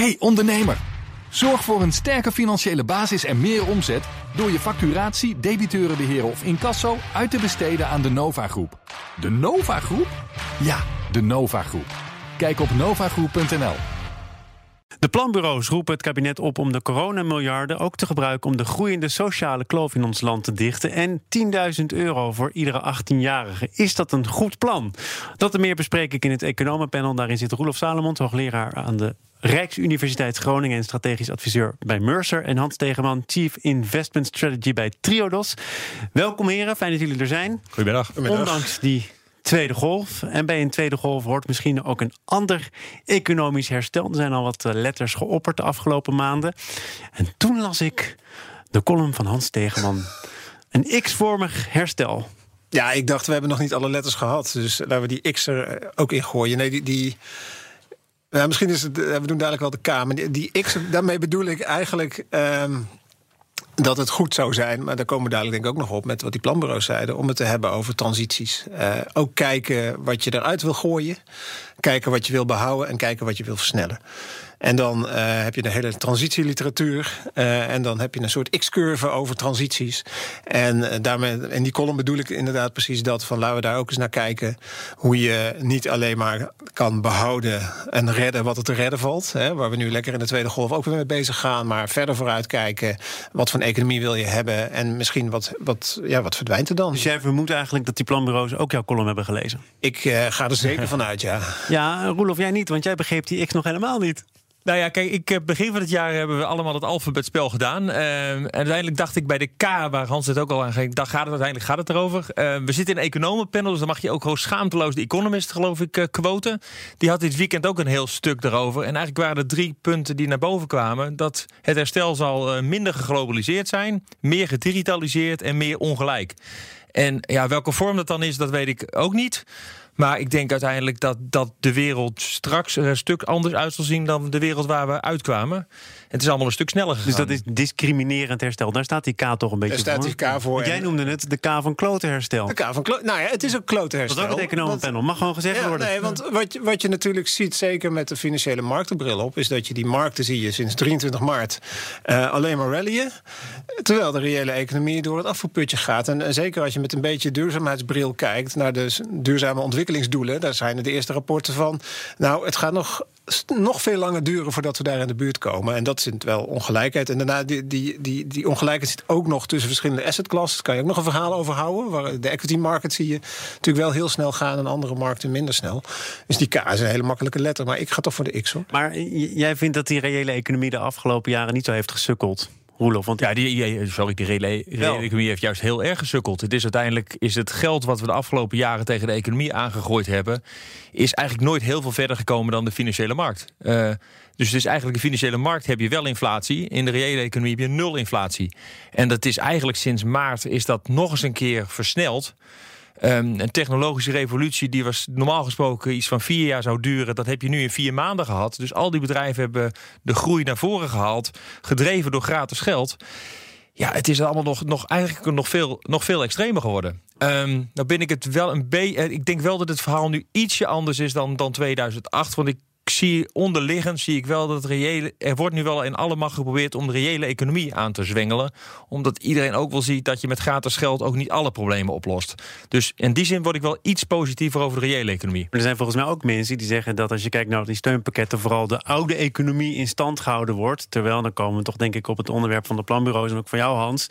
Hey ondernemer, zorg voor een sterke financiële basis en meer omzet door je facturatie, debiteurenbeheer of incasso uit te besteden aan de Nova Groep. De Nova Groep? Ja, de Nova Groep. Kijk op novagroep.nl. De planbureaus roepen het kabinet op om de coronamiljarden ook te gebruiken om de groeiende sociale kloof in ons land te dichten. En 10.000 euro voor iedere 18-jarige. Is dat een goed plan? Dat en meer bespreek ik in het economenpanel. Daarin zit Roelof Salomon, hoogleraar aan de Rijksuniversiteit Groningen en strategisch adviseur bij Mercer. En Hans Tegeman, Chief Investment Strategy bij Triodos. Welkom heren, fijn dat jullie er zijn. Goedemiddag. Ondanks die tweede golf. En bij een tweede golf hoort misschien ook een ander economisch herstel. Er zijn al wat eh, letters geopperd de afgelopen maanden. En toen las ik de column van Hans Tegeman. Een X-vormig herstel. Ja, ik dacht, we hebben nog niet alle letters gehad. Dus laten we die X er eh, ook in gooien. Nee, die. die ja, misschien is het. We doen dadelijk wel de K. Die, X, daarmee bedoel ik eigenlijk. Ehm, dat het goed zou zijn, maar daar komen we dadelijk denk ik ook nog op met wat die planbureaus zeiden, om het te hebben over transities. Uh, ook kijken wat je eruit wil gooien, kijken wat je wil behouden en kijken wat je wil versnellen. En dan uh, heb je de hele transitieliteratuur. Uh, en dan heb je een soort X-curve over transities. En uh, daarmee, in die column bedoel ik inderdaad precies dat. Van laten we daar ook eens naar kijken. Hoe je niet alleen maar kan behouden en redden wat er te redden valt. Hè, waar we nu lekker in de tweede golf ook weer mee bezig gaan. Maar verder vooruit kijken. Wat voor economie wil je hebben? En misschien wat, wat, ja, wat verdwijnt er dan? Dus jij vermoedt eigenlijk dat die planbureaus ook jouw column hebben gelezen? Ik ga er zeker van uit, ja. Ja, Roelof, jij niet, want jij begreep die X nog helemaal niet. Nou ja, kijk, ik, begin van het jaar hebben we allemaal het alfabetspel gedaan. Uh, en uiteindelijk dacht ik bij de K, waar Hans het ook al aan ging, daar gaat het uiteindelijk gaat het erover. Uh, we zitten in economenpanel, dus dan mag je ook gewoon schaamteloos de Economist, geloof ik, uh, quoten. Die had dit weekend ook een heel stuk daarover. En eigenlijk waren er drie punten die naar boven kwamen. Dat het herstel zal minder geglobaliseerd zijn, meer gedigitaliseerd en meer ongelijk. En ja, welke vorm dat dan is, dat weet ik ook niet. Maar ik denk uiteindelijk dat, dat de wereld straks er een stuk anders uit zal zien dan de wereld waar we uitkwamen. Het is allemaal een stuk sneller gegaan. Dus dat is discriminerend herstel. Daar staat die K toch een beetje Daar staat die K voor. jij noemde het de K van klotenherstel. De K van kloten. Nou ja, het is ook klotenherstel. Dat is ook het economenpanel. Mag gewoon gezegd ja, worden. Nee, want wat je, wat je natuurlijk ziet, zeker met de financiële marktenbril op, is dat je die markten zie je sinds 23 maart uh, alleen maar rallyen. Terwijl de reële economie door het afvoerputje gaat. En, en, zeker als je met een beetje duurzaamheidsbril kijkt naar de duurzame ontwikkelingsdoelen, daar zijn de eerste rapporten van. Nou, het gaat nog nog veel langer duren voordat we daar in de buurt komen. En dat is wel ongelijkheid. En daarna, die, die, die, die ongelijkheid zit ook nog tussen verschillende asset classes. Daar kan je ook nog een verhaal over houden. Waar de equity market zie je natuurlijk wel heel snel gaan en andere markten minder snel. Dus die K is een hele makkelijke letter. Maar ik ga toch voor de X hoor. Maar jij vindt dat die reële economie de afgelopen jaren niet zo heeft gesukkeld? Roelof, want ja, die, sorry, die reële, economie heeft juist heel erg gesukkeld. Het is uiteindelijk is het geld wat we de afgelopen jaren tegen de economie aangegooid hebben, is eigenlijk nooit heel veel verder gekomen dan de financiële markt. Uh, dus het is eigenlijk de financiële markt heb je wel inflatie. In de reële economie heb je nul inflatie. En dat is eigenlijk sinds maart is dat nog eens een keer versneld. Um, een technologische revolutie die was normaal gesproken iets van vier jaar zou duren, dat heb je nu in vier maanden gehad. Dus al die bedrijven hebben de groei naar voren gehaald, gedreven door gratis geld. Ja, het is allemaal nog, nog, eigenlijk nog veel, nog veel extremer geworden. Um, nou ben ik het wel een beetje. Ik denk wel dat het verhaal nu ietsje anders is dan, dan 2008. Want ik zie onderliggend zie ik wel dat het reële. Er wordt nu wel in alle macht geprobeerd om de reële economie aan te zwengelen. Omdat iedereen ook wel ziet dat je met gratis geld ook niet alle problemen oplost. Dus in die zin word ik wel iets positiever over de reële economie. Maar er zijn volgens mij ook mensen die zeggen dat als je kijkt naar die steunpakketten, vooral de oude economie in stand gehouden wordt. Terwijl dan komen we toch denk ik op het onderwerp van de planbureaus en ook van jou, Hans.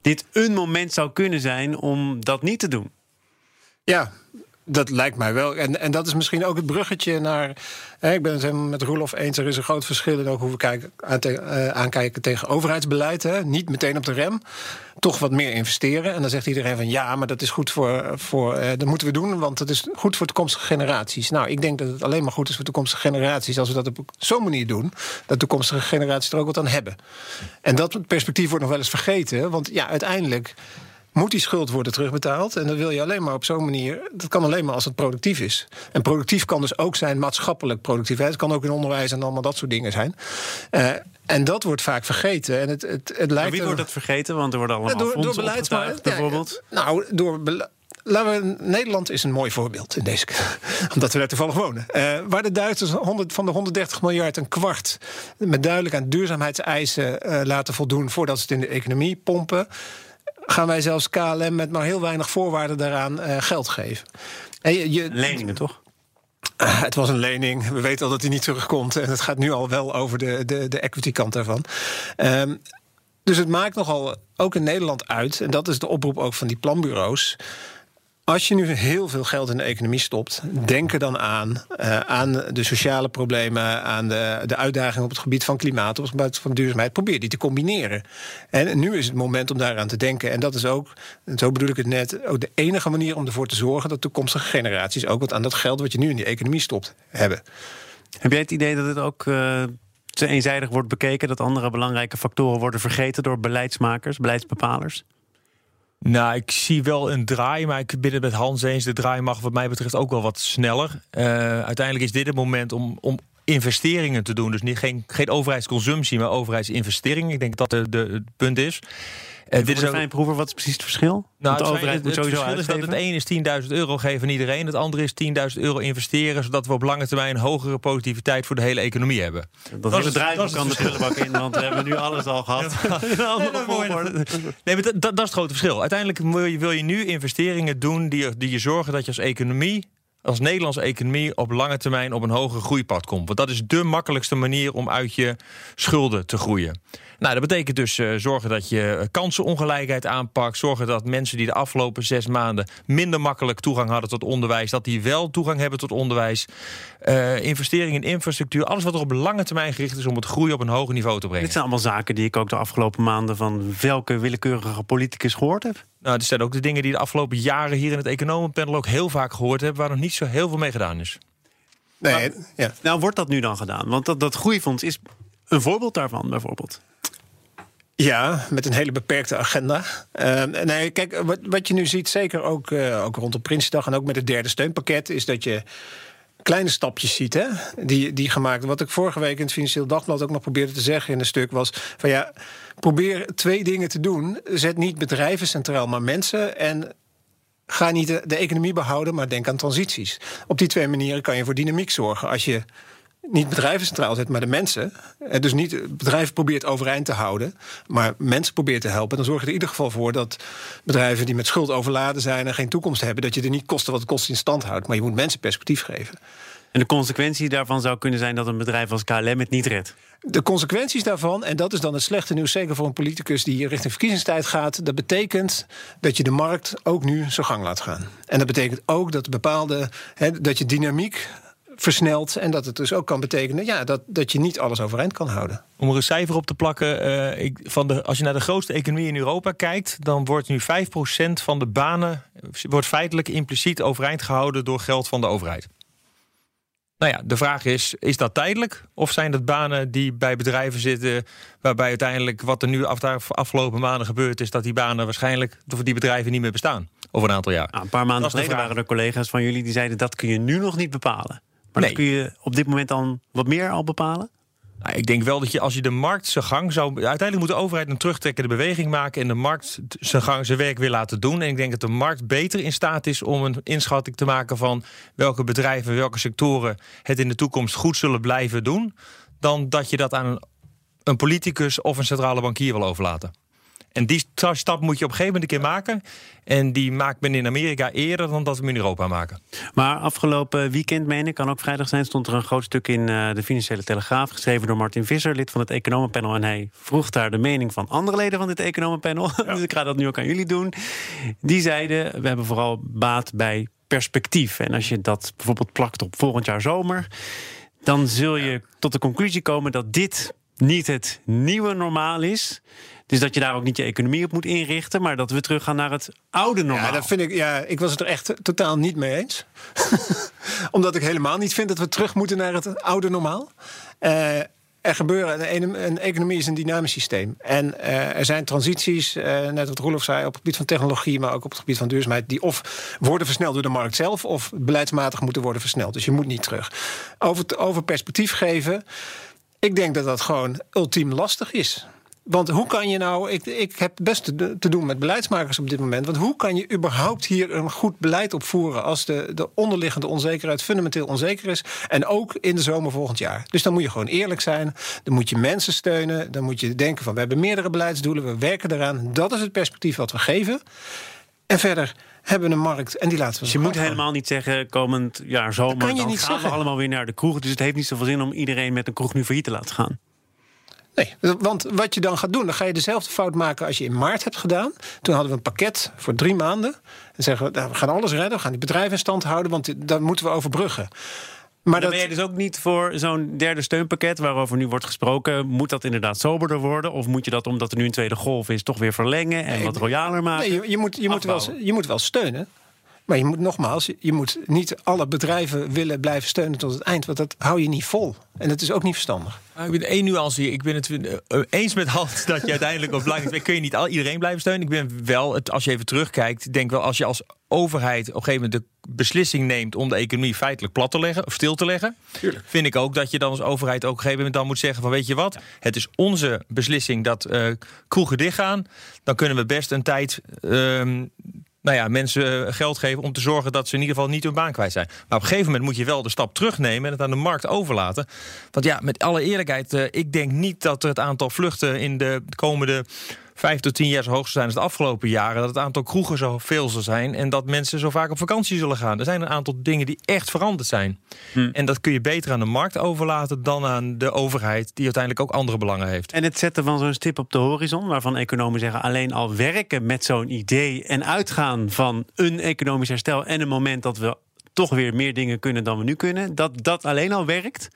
Dit een moment zou kunnen zijn om dat niet te doen. Ja, dat lijkt mij wel. En, en dat is misschien ook het bruggetje naar. Hè, ik ben het helemaal met Roelof eens. Er is een groot verschil in ook hoe we kijken, uh, aankijken tegen overheidsbeleid. Hè. Niet meteen op de rem. Toch wat meer investeren. En dan zegt iedereen van ja, maar dat is goed voor. voor uh, dat moeten we doen, want dat is goed voor toekomstige generaties. Nou, ik denk dat het alleen maar goed is voor toekomstige generaties. als we dat op zo'n manier doen. dat toekomstige generaties er ook wat aan hebben. En dat perspectief wordt nog wel eens vergeten. Want ja, uiteindelijk moet die schuld worden terugbetaald. En dat wil je alleen maar op zo'n manier. Dat kan alleen maar als het productief is. En productief kan dus ook zijn maatschappelijk productiviteit. Het kan ook in onderwijs en allemaal dat soort dingen zijn. Uh, en dat wordt vaak vergeten. En het, het, het lijkt maar wie wordt dat vergeten? Want er worden allemaal door, door beleid, bijvoorbeeld. nou, door laten we, Nederland is een mooi voorbeeld in deze. omdat we daar toevallig wonen. Uh, waar de Duitsers 100, van de 130 miljard een kwart. met duidelijk aan duurzaamheidseisen uh, laten voldoen. voordat ze het in de economie pompen. Gaan wij zelfs KLM met maar heel weinig voorwaarden daaraan uh, geld geven. En je, je, Leningen toch? Uh, het was een lening. We weten al dat hij niet terugkomt. En het gaat nu al wel over de, de, de equity kant daarvan. Um, dus het maakt nogal ook in Nederland uit. En dat is de oproep ook van die planbureaus. Als je nu heel veel geld in de economie stopt, denk er dan aan. Uh, aan de sociale problemen, aan de, de uitdagingen op het gebied van klimaat, op het gebied van duurzaamheid. Probeer die te combineren. En nu is het moment om daaraan te denken. En dat is ook, zo bedoel ik het net, ook de enige manier om ervoor te zorgen dat toekomstige generaties ook wat aan dat geld wat je nu in die economie stopt hebben. Heb jij het idee dat het ook. Uh te eenzijdig wordt bekeken, dat andere belangrijke factoren worden vergeten door beleidsmakers, beleidsbepalers? Nou, ik zie wel een draai, maar ik ben het met Hans eens. De draai mag wat mij betreft ook wel wat sneller. Uh, uiteindelijk is dit het moment om, om investeringen te doen. Dus niet, geen, geen overheidsconsumptie, maar overheidsinvesteringen. Ik denk dat de, de, het punt is. Uh, dit is een fijnproever, wat is precies het verschil? Nou, de overheid moet sowieso het is dat het een is 10.000 euro geven aan iedereen. Het andere is 10.000 euro investeren... zodat we op lange termijn hogere productiviteit voor de hele economie hebben. Dat, dat hele bedrijf kan de prullenbak in, want we hebben nu alles al gehad. Ja, nee, maar dat, dat, is het grote verschil. Uiteindelijk wil je, wil je nu investeringen doen... Die, die je zorgen dat je als economie als Nederlandse economie op lange termijn op een hoger groeipad komt. Want dat is de makkelijkste manier om uit je schulden te groeien. Nou, dat betekent dus uh, zorgen dat je kansenongelijkheid aanpakt. Zorgen dat mensen die de afgelopen zes maanden minder makkelijk toegang hadden tot onderwijs, dat die wel toegang hebben tot onderwijs. Uh, investeringen in infrastructuur, alles wat er op lange termijn gericht is om het groei op een hoger niveau te brengen. Dit zijn allemaal zaken die ik ook de afgelopen maanden van welke willekeurige politicus gehoord heb. Nou, dit zijn ook de dingen die de afgelopen jaren hier in het economenpanel ook heel vaak gehoord hebben, waar nog niet zo heel veel mee gedaan is. Nee, ja. Nou, wordt dat nu dan gedaan? Want dat, dat groeifonds is een voorbeeld daarvan, bijvoorbeeld. Ja, met een hele beperkte agenda. Uh, nee, kijk, wat, wat je nu ziet, zeker ook, uh, ook rondom Prinsdag en ook met het derde steunpakket, is dat je kleine stapjes ziet, hè, die, die gemaakt. Wat ik vorige week in het Financieel Dagblad ook nog probeerde te zeggen in een stuk was van ja, probeer twee dingen te doen. Zet niet bedrijven centraal, maar mensen en ga niet de, de economie behouden, maar denk aan transities. Op die twee manieren kan je voor dynamiek zorgen als je niet bedrijven centraal zet, maar de mensen. Dus niet bedrijven probeert overeind te houden, maar mensen probeert te helpen. Dan zorg je er in ieder geval voor dat bedrijven die met schuld overladen zijn en geen toekomst hebben, dat je er niet kosten wat het kost in stand houdt. Maar je moet mensen perspectief geven. En de consequentie daarvan zou kunnen zijn dat een bedrijf als KLM het niet redt. De consequenties daarvan, en dat is dan het slechte nieuws, zeker voor een politicus die richting verkiezingstijd gaat, dat betekent dat je de markt ook nu zijn gang laat gaan. En dat betekent ook dat bepaalde, dat je dynamiek versnelt. En dat het dus ook kan betekenen ja, dat, dat je niet alles overeind kan houden. Om er een cijfer op te plakken, uh, ik, van de, als je naar de grootste economie in Europa kijkt, dan wordt nu 5% van de banen wordt feitelijk impliciet overeind gehouden door geld van de overheid. Nou ja, de vraag is: is dat tijdelijk? Of zijn dat banen die bij bedrijven zitten, waarbij uiteindelijk wat er nu af, afgelopen maanden gebeurd is, dat die banen waarschijnlijk voor die bedrijven niet meer bestaan over een aantal jaar? Nou, een paar maanden geleden waren er collega's van jullie die zeiden dat kun je nu nog niet bepalen. Maar nee. kun je op dit moment dan wat meer al bepalen? Nou, ik denk wel dat je als je de markt zijn gang zou. Uiteindelijk moet de overheid een terugtrekkende beweging maken. en de markt zijn gang zijn werk weer laten doen. En ik denk dat de markt beter in staat is om een inschatting te maken van welke bedrijven, welke sectoren het in de toekomst goed zullen blijven doen. dan dat je dat aan een, een politicus of een centrale bankier wil overlaten. En die stap moet je op een gegeven moment een keer maken. En die maakt men in Amerika eerder dan dat we hem in Europa maken. Maar afgelopen weekend, meen ik, kan ook vrijdag zijn, stond er een groot stuk in uh, de Financiële Telegraaf, geschreven door Martin Visser, lid van het Economenpanel. En hij vroeg daar de mening van andere leden van dit Economenpanel. dus ik ga dat nu ook aan jullie doen. Die zeiden: we hebben vooral baat bij perspectief. En als je dat bijvoorbeeld plakt op volgend jaar zomer, dan zul je tot de conclusie komen dat dit niet het nieuwe normaal is. Dus dat je daar ook niet je economie op moet inrichten, maar dat we teruggaan naar het oude normaal. Ja, dat vind ik, ja, ik was het er echt totaal niet mee eens. Omdat ik helemaal niet vind dat we terug moeten naar het oude normaal. Uh, er gebeuren, een, een, economie is een dynamisch systeem. En uh, er zijn transities, uh, net wat Roelof zei, op het gebied van technologie, maar ook op het gebied van duurzaamheid, die of worden versneld door de markt zelf, of beleidsmatig moeten worden versneld. Dus je moet niet terug. Over, over perspectief geven. Ik denk dat dat gewoon ultiem lastig is. Want hoe kan je nou, ik, ik heb best te, te, doen met beleidsmakers op dit moment. Want hoe kan je überhaupt hier een goed beleid opvoeren als de, de onderliggende onzekerheid fundamenteel onzeker is? En ook in de zomer volgend jaar. Dus dan moet je gewoon eerlijk zijn. Dan moet je mensen steunen. Dan moet je denken van we hebben meerdere beleidsdoelen, we werken eraan. Dat is het perspectief wat we geven. En verder hebben we een markt en die laten we. Dus je moet helemaal niet zeggen komend jaar zomer. kan je dan niet gaan zeggen. we allemaal weer naar de kroeg. Dus het heeft niet zoveel zin om iedereen met een kroeg nu failliet te laten gaan. Nee, want wat je dan gaat doen, dan ga je dezelfde fout maken als je in maart hebt gedaan. Toen hadden we een pakket voor drie maanden. En zeggen we, nou, we gaan alles redden, we gaan die bedrijven in stand houden, want daar moeten we overbruggen. Maar dan dat, ben je dus ook niet voor zo'n derde steunpakket waarover nu wordt gesproken. Moet dat inderdaad soberder worden? Of moet je dat, omdat er nu een tweede golf is, toch weer verlengen en wat royaler maken? nee, je, je moet, je, moet wel, je moet wel steunen. Maar je moet nogmaals, je moet niet alle bedrijven willen blijven steunen tot het eind. Want dat hou je niet vol. En dat is ook niet verstandig. Ah, Ik ben één nuance hier. Ik ben het eh, eens met Hans dat je uiteindelijk op belangrijk bent. Kun je niet al iedereen blijven steunen. Ik ben wel, het, als je even terugkijkt, denk wel als je als overheid op een gegeven moment de beslissing neemt om de economie feitelijk plat te leggen of stil te leggen, vind ik ook dat je dan als overheid ook op een gegeven moment dan moet zeggen van weet je wat, het is onze beslissing dat eh, kroegen dichtgaan. Dan kunnen we best een tijd. ehm, nou ja, mensen geld geven om te zorgen dat ze in ieder geval niet hun baan kwijt zijn. Maar op een gegeven moment moet je wel de stap terugnemen en het aan de markt overlaten. Want ja, met alle eerlijkheid, eh, ik denk niet dat het aantal vluchten in de komende vijf tot tien jaar zo hoog zijn als de afgelopen jaren. Dat het aantal kroegen zo veel zal zijn en dat mensen zo vaak op vakantie zullen gaan. Er zijn een aantal dingen die echt veranderd zijn. En dat kun je beter aan de markt overlaten dan aan de overheid, die uiteindelijk ook andere belangen heeft. En het zetten van zo'n stip op de horizon, waarvan economen zeggen alleen al werken met zo'n idee en uitgaan van een economisch herstel en een moment dat we toch weer meer dingen kunnen dan we nu kunnen, dat dat alleen al werkt.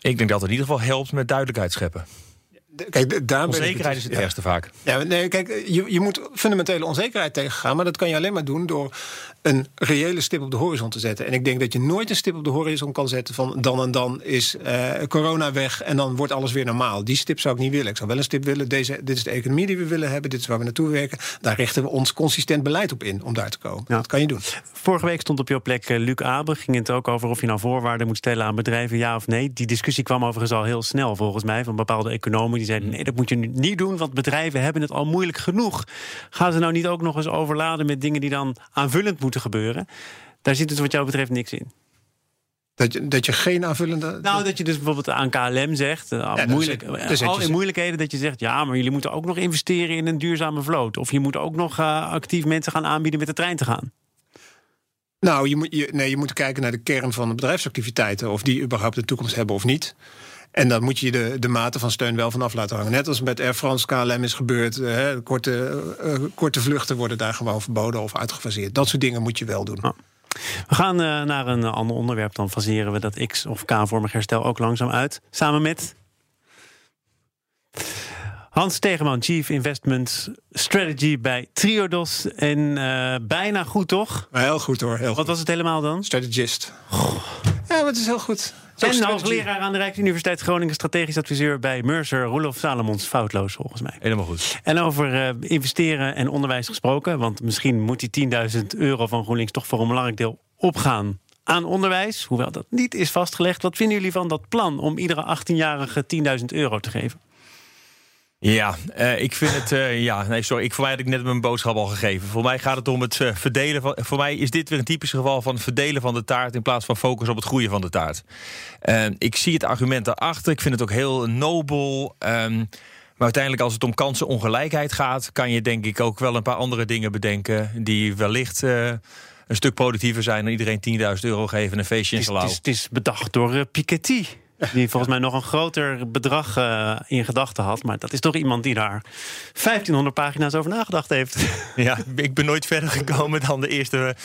Ik denk dat het in ieder geval helpt met duidelijkheid scheppen. Kijk, de- daar Onzekerheid is het ja. ergste vaak. Ja, nee, kijk, je, je moet fundamentele onzekerheid tegengaan. Maar dat kan je alleen maar doen door een reële stip op de horizon te zetten. En ik denk dat je nooit een stip op de horizon kan zetten van dan en dan is eh, corona weg en dan wordt alles weer normaal. Die stip zou ik niet willen. Ik zou wel een stip willen. Deze, dit is de economie die we willen hebben. Dit is waar we naartoe werken. Daar richten we ons consistent beleid op in om daar te komen. Ja. Dat kan je doen. Vorige week stond op jouw plek eh, Luc Abe. Ging het ook over of je nou voorwaarden moet stellen aan bedrijven, ja of nee. Die discussie kwam overigens al heel snel volgens mij van bepaalde economen. Die zeiden nee, dat moet je nu niet doen, want bedrijven hebben het al moeilijk genoeg. Gaan ze nou niet ook nog eens overladen met dingen die dan aanvullend moeten gebeuren? Daar zit dus wat jou betreft niks in. Dat je, dat je geen aanvullende. Nou, dat je dus bijvoorbeeld aan KLM zegt, eh, moeilijk, dan eh, zet al in moeilijkheden, dat je zegt, ja, maar jullie moeten ook nog investeren in een duurzame vloot. Of je moet ook nog eh, actief mensen gaan aanbieden met de trein te gaan. Nou, je moet, je, nee, je moet kijken naar de kern van de bedrijfsactiviteiten. Of die überhaupt een toekomst hebben of niet. En dan moet je de, de mate van steun wel vanaf laten hangen. Net als met Air France, KLM is gebeurd. eh, hè, korte, eh, korte vluchten worden daar gewoon verboden of uitgefaseerd. Dat soort dingen moet je wel doen. We gaan eh, naar een ander onderwerp. Dan faseren we dat X- of K-vormig herstel ook langzaam uit. Samen met Hans Tegeman, Chief Investment Strategy bij Triodos. En bijna goed, toch? Heel goed hoor, heel Wat goed. was het helemaal dan? Strategist. Ja, het is heel goed. En strategy. hoogleraar aan de Rijksuniversiteit Groningen, strategisch adviseur bij Mercer, Roelof Salomons. Foutloos volgens mij. Helemaal goed. En over eh, investeren en onderwijs gesproken. Want misschien moet die 10.000 euro van GroenLinks toch voor een belangrijk deel opgaan aan onderwijs. Hoewel dat niet is vastgelegd. Wat vinden jullie van dat plan om iedere 18-jarige 10.000 euro te geven? Ja, eh, ik vind het. eh, ja, nee, sorry. Ik, voor mij had ik net mijn boodschap al gegeven. Voor mij gaat het om het eh, verdelen van. Voor mij is dit weer een typisch geval van verdelen van de taart. in plaats van focus op het groeien van de taart. Eh, ik zie het argument daarachter. Ik vind het ook heel nobel. ehm, maar uiteindelijk, als het om kansenongelijkheid gaat. kan je denk ik ook wel een paar andere dingen bedenken. die wellicht. een stuk productiever zijn dan iedereen 10.000 euro geven en een feestje in Het is, Salau. het, is, het is bedacht door Piketty. Die volgens mij nog een groter bedrag eh, in gedachten had. Maar dat is toch iemand die daar 1500 pagina's over nagedacht heeft. Ja, ik ben nooit verder gekomen dan de eerste.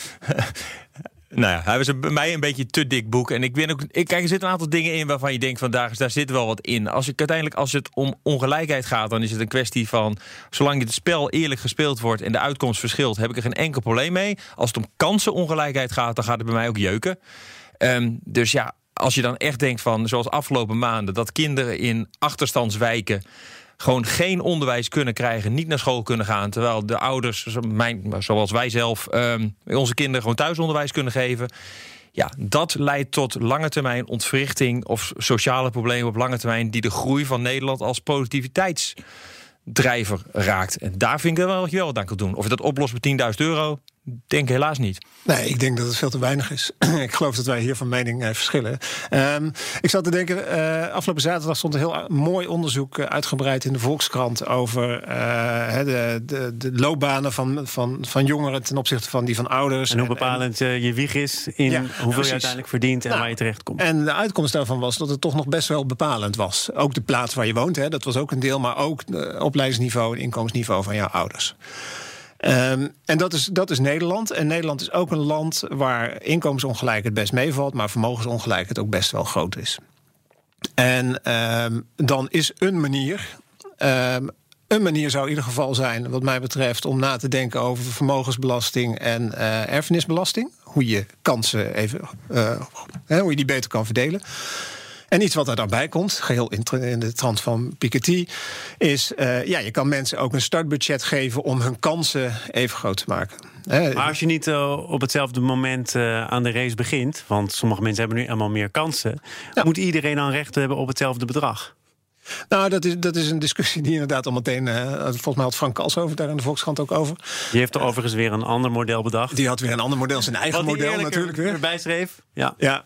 nou ja, hij was bij mij een beetje te dik boek. En ik ben ook. Ik, kijk, er zitten een aantal dingen in waarvan je denkt van daar, daar zit wel wat in. Als ik uiteindelijk, als het om ongelijkheid gaat, dan is het een kwestie van. Zolang het spel eerlijk gespeeld wordt en de uitkomst verschilt, heb ik er geen enkel probleem mee. Als het om kansenongelijkheid gaat, dan gaat het bij mij ook jeuken. Ehm, dus ja, als je dan echt denkt van, zoals afgelopen maanden, dat kinderen in achterstandswijken gewoon geen onderwijs kunnen krijgen, niet naar school kunnen gaan, terwijl de ouders, mijn, zoals wij zelf, ehm, onze kinderen gewoon thuisonderwijs kunnen geven. Ja, dat leidt tot lange termijn ontwrichting of sociale problemen op lange termijn die de groei van Nederland als productiviteitsland drijver raakt. En daar vind ik wel wat je wel wat aan kunt doen. Of je dat oplost met 10.000 euro, denk helaas niet. Nee, ik denk dat het veel te weinig is. ik geloof dat wij hier van mening eh, verschillen. Um, ik zat te denken, uh, afgelopen zaterdag stond een heel mooi onderzoek uh, uitgebreid in de Volkskrant over de, de, de, loopbanen van, van, van jongeren ten opzichte van die van ouders. En hoe bepalend en, je wieg is in ja, hoeveel precies. je uiteindelijk verdient en nou, waar je terecht komt. En de uitkomst daarvan was dat het toch nog best wel bepalend was. Ook de plaats waar je woont, hè, dat was ook een deel, maar ook het opleidingsniveau en inkomensniveau van jouw ouders. Um, en dat is, dat is Nederland. En Nederland is ook een land waar inkomensongelijkheid best meevalt, maar vermogensongelijkheid ook best wel groot is. En um, dan is een manier. Um, een manier zou in ieder geval zijn, wat mij betreft, om na te denken over vermogensbelasting en uh, erfenisbelasting. Hoe je kansen even, uh, hoe je die beter kan verdelen. En iets wat er daarbij komt, geheel in de trant van Piketty, is uh, ja, je kan mensen ook een startbudget geven om hun kansen even groot te maken. Maar als je niet uh, op hetzelfde moment uh, aan de race begint, want sommige mensen hebben nu helemaal meer kansen, ja. moet iedereen dan recht hebben op hetzelfde bedrag? Nou, dat is, dat is een discussie die inderdaad al meteen. Uh, volgens mij had Frank Kals over daar in de Volkskrant ook over. Die heeft er overigens weer een ander model bedacht. Die had weer een ander model, zijn eigen model natuurlijk weer. Erbij schreef. Ja. ja.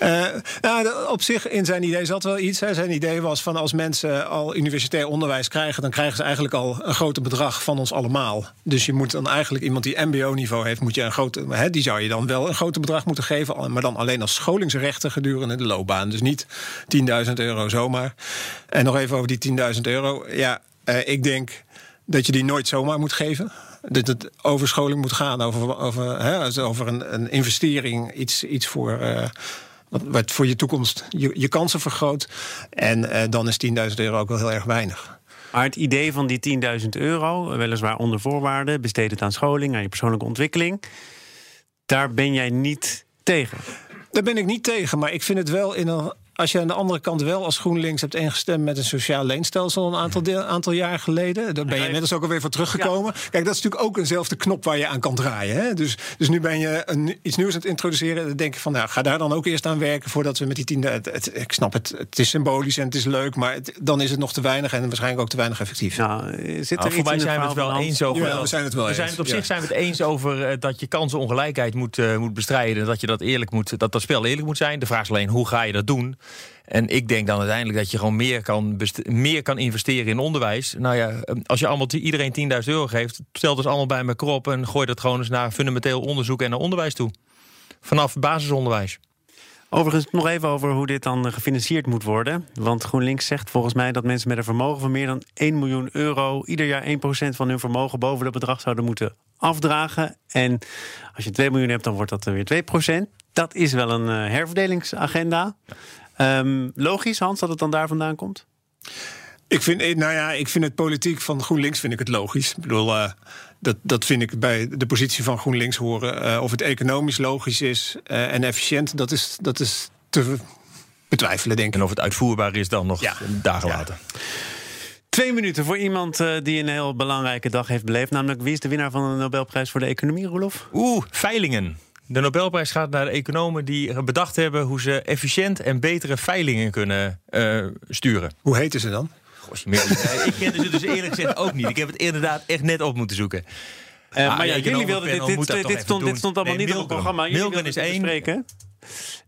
ja. Uh, nou, op zich in zijn idee zat wel iets. Hè. Zijn idee was van als mensen al universitair onderwijs krijgen, dan krijgen ze eigenlijk al een groot bedrag van ons allemaal. Dus je moet dan eigenlijk iemand die MBO-niveau heeft, moet je een grote, hè, die zou je dan wel een groot bedrag moeten geven, maar dan alleen als scholingsrechten gedurende de loopbaan. Dus niet 10.000 euro zomaar. En nog even over die 10.000 euro. Ja, uh, ik denk dat je die nooit zomaar moet geven. Dat het over scholing moet gaan, over, over, hè, over een, een investering, iets, iets voor. Uh, wat, wat, voor je toekomst je, je kansen vergroot. En uh, dan is 10.000 euro ook wel heel erg weinig. Maar het idee van die 10.000 euro, weliswaar onder voorwaarden, besteed het aan scholing, aan je persoonlijke ontwikkeling. Daar ben jij niet tegen. Daar ben ik niet tegen, maar ik vind het wel in een als je aan de andere kant wel als GroenLinks hebt ingestemd met een sociaal leenstelsel een aantal, deel, aantal jaar geleden, daar ben je inmiddels ook alweer voor teruggekomen. Kijk, dat is natuurlijk ook eenzelfde knop waar je aan kan draaien. Hè? Dus, dus nu ben je een, iets nieuws aan het introduceren. Dan denk ik van, nou, ga daar dan ook eerst aan werken voordat we met die tiende. Het, ik snap het, het is symbolisch en het is leuk, maar dan is het nog te weinig en waarschijnlijk ook te weinig effectief. Nou, zit er nou, voor mij zijn we het wel eens over. Ja, we zijn het wel we Zijn het op zich zijn we het eens over uh, dat je kansenongelijkheid moet, uh, moet bestrijden. Dat je dat eerlijk moet, dat dat spel eerlijk moet zijn. De vraag is alleen, hoe ga je dat doen? En ik denk dan uiteindelijk dat je gewoon meer kan, meer kan investeren in onderwijs. Nou ja, ehm, als je allemaal iedereen 10.000 euro geeft, stel dus allemaal bij elkaar op en gooi dat gewoon eens naar fundamenteel onderzoek en naar onderwijs toe. Vanaf basisonderwijs. Overigens nog even over hoe dit dan gefinancierd moet worden. Want GroenLinks zegt volgens mij dat mensen met een vermogen van meer dan 1 miljoen euro ieder jaar 1% van hun vermogen boven dat bedrag zouden moeten afdragen. En als je 2 miljoen hebt, dan wordt dat weer 2%. Dat is wel een uh, herverdelingsagenda. Um, logisch, Hans, dat het dan daar vandaan komt? Ik vind, eh, nou ja, ik vind het politiek van GroenLinks vind ik het logisch. Ik bedoel, uh, dat, dat vind ik bij de positie van GroenLinks horen. Uh, of het economisch logisch is uh, en efficiënt, dat is, dat is te betwijfelen, denk ik. En of het uitvoerbaar is dan nog ja. dagen later. Twee minuten voor iemand die een heel belangrijke dag heeft beleefd. Namelijk, wie is de winnaar van de Nobelprijs voor de economie, Rolof? Oeh, Veilingen. De Nobelprijs gaat naar de economen die bedacht hebben hoe ze efficiënt en betere veilingen kunnen uh, sturen. Hoe heten ze dan? ik kende ze dus eerlijk gezegd ook niet. Ik heb het inderdaad echt net op moeten zoeken. Uh, maar ja, jullie wilden dit, dit, dit, stond, dit stond allemaal nee, niet Milgram. op het programma. Jullie Milgram is één.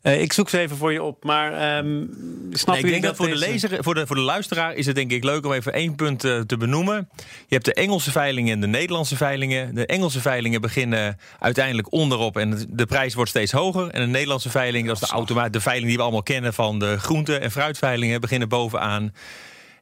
Uh, ik zoek ze even voor je op. Maar um, snap nee, ik denk dat, voor, de lezer, voor, de, voor de luisteraar is het denk ik leuk om even één punt uh, te benoemen. Je hebt de Engelse veilingen en de Nederlandse veilingen. De Engelse veilingen beginnen uiteindelijk onderop en de prijs wordt steeds hoger. En de Nederlandse veiling, dat is de, automa de veiling die we allemaal kennen van de groente- en fruitveilingen, beginnen bovenaan.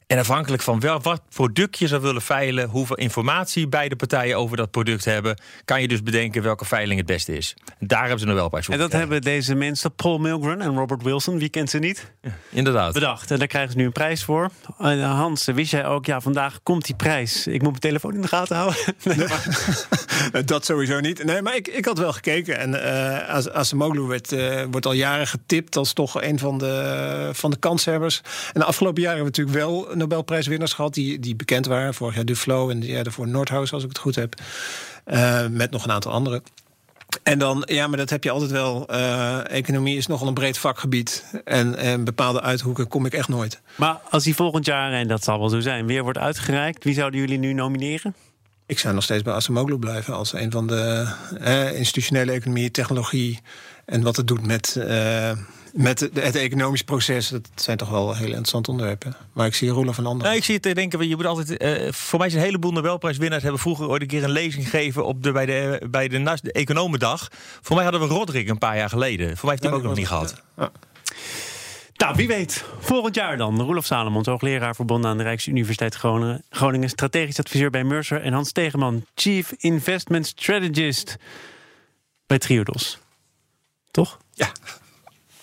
En afhankelijk van wel, wat product je zou willen veilen, hoeveel informatie beide partijen over dat product hebben, kan je dus bedenken welke veiling het beste is. Daar hebben ze nog wel bij En dat hebben deze mensen, Paul Milgren en Robert Wilson, wie kent ze niet? Ja, inderdaad. Bedacht. En daar krijgen ze nu een prijs voor. Uh, Hans, wist jij ook, ja, vandaag komt die prijs. Ik moet mijn telefoon in de gaten houden. Nee, dat sowieso niet. Nee, maar ik, ik had wel gekeken. En uh, Acemoglu werd, uh, wordt al jaren getipt als toch een van de, van de kanshebbers. En de afgelopen jaren hebben we natuurlijk wel Nobelprijswinnaars gehad die, die bekend waren. Vorig jaar Duflo en ja, daarvoor Nordhaus, als ik het goed heb. Uh, met nog een aantal anderen. En dan, ja, maar dat heb je altijd wel. Uh, economie is nogal een breed vakgebied. En, en bepaalde uithoeken kom ik echt nooit. Maar als die volgend jaar, en dat zal wel zo zijn, weer wordt uitgereikt, wie zouden jullie nu nomineren? Ik zou nog steeds bij Asamoglu blijven als een van de eh, institutionele economie, technologie en wat het doet met, met het economisch proces. Dat zijn toch wel hele interessante onderwerpen. Maar ik zie Roelof van Ander. Nee, ik zie het denken, je moet altijd. Uh, voor mij is een heleboel Nobelprijswinnaars hebben vroeger ooit een keer een lezing gegeven op de, bij, de, bij de, de Economendag. Voor mij hadden we Roderick een paar jaar geleden. Voor mij heeft hij hem ook nog niet gehad. Ja. Nou, wie weet. Volgend jaar dan. Roelof Salomons, hoogleraar verbonden aan de Rijksuniversiteit Groningen. Groningen strategisch adviseur bij Mercer. En Hans Tegeman, Chief Investment Strategist bij Triodos. Toch?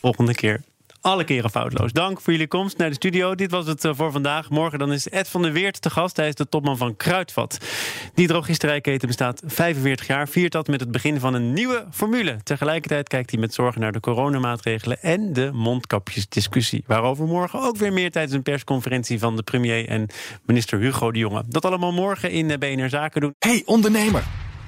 Volgende keer alle keren foutloos. Dank voor jullie komst naar de studio. Dit was het eh, voor vandaag. Morgen dan is Ed van der Weert te gast. Hij is de topman van Kruidvat. Die drogisterijketen bestaat 45 jaar. Viert dat met het begin van een nieuwe formule. Tegelijkertijd kijkt hij met zorgen naar de coronamaatregelen... en de mondkapjesdiscussie. Waarover morgen ook weer meer tijdens een persconferentie... van de premier en minister Hugo de Jonge. Dat allemaal morgen in eh, BNR Zaken doen. Hey ondernemer!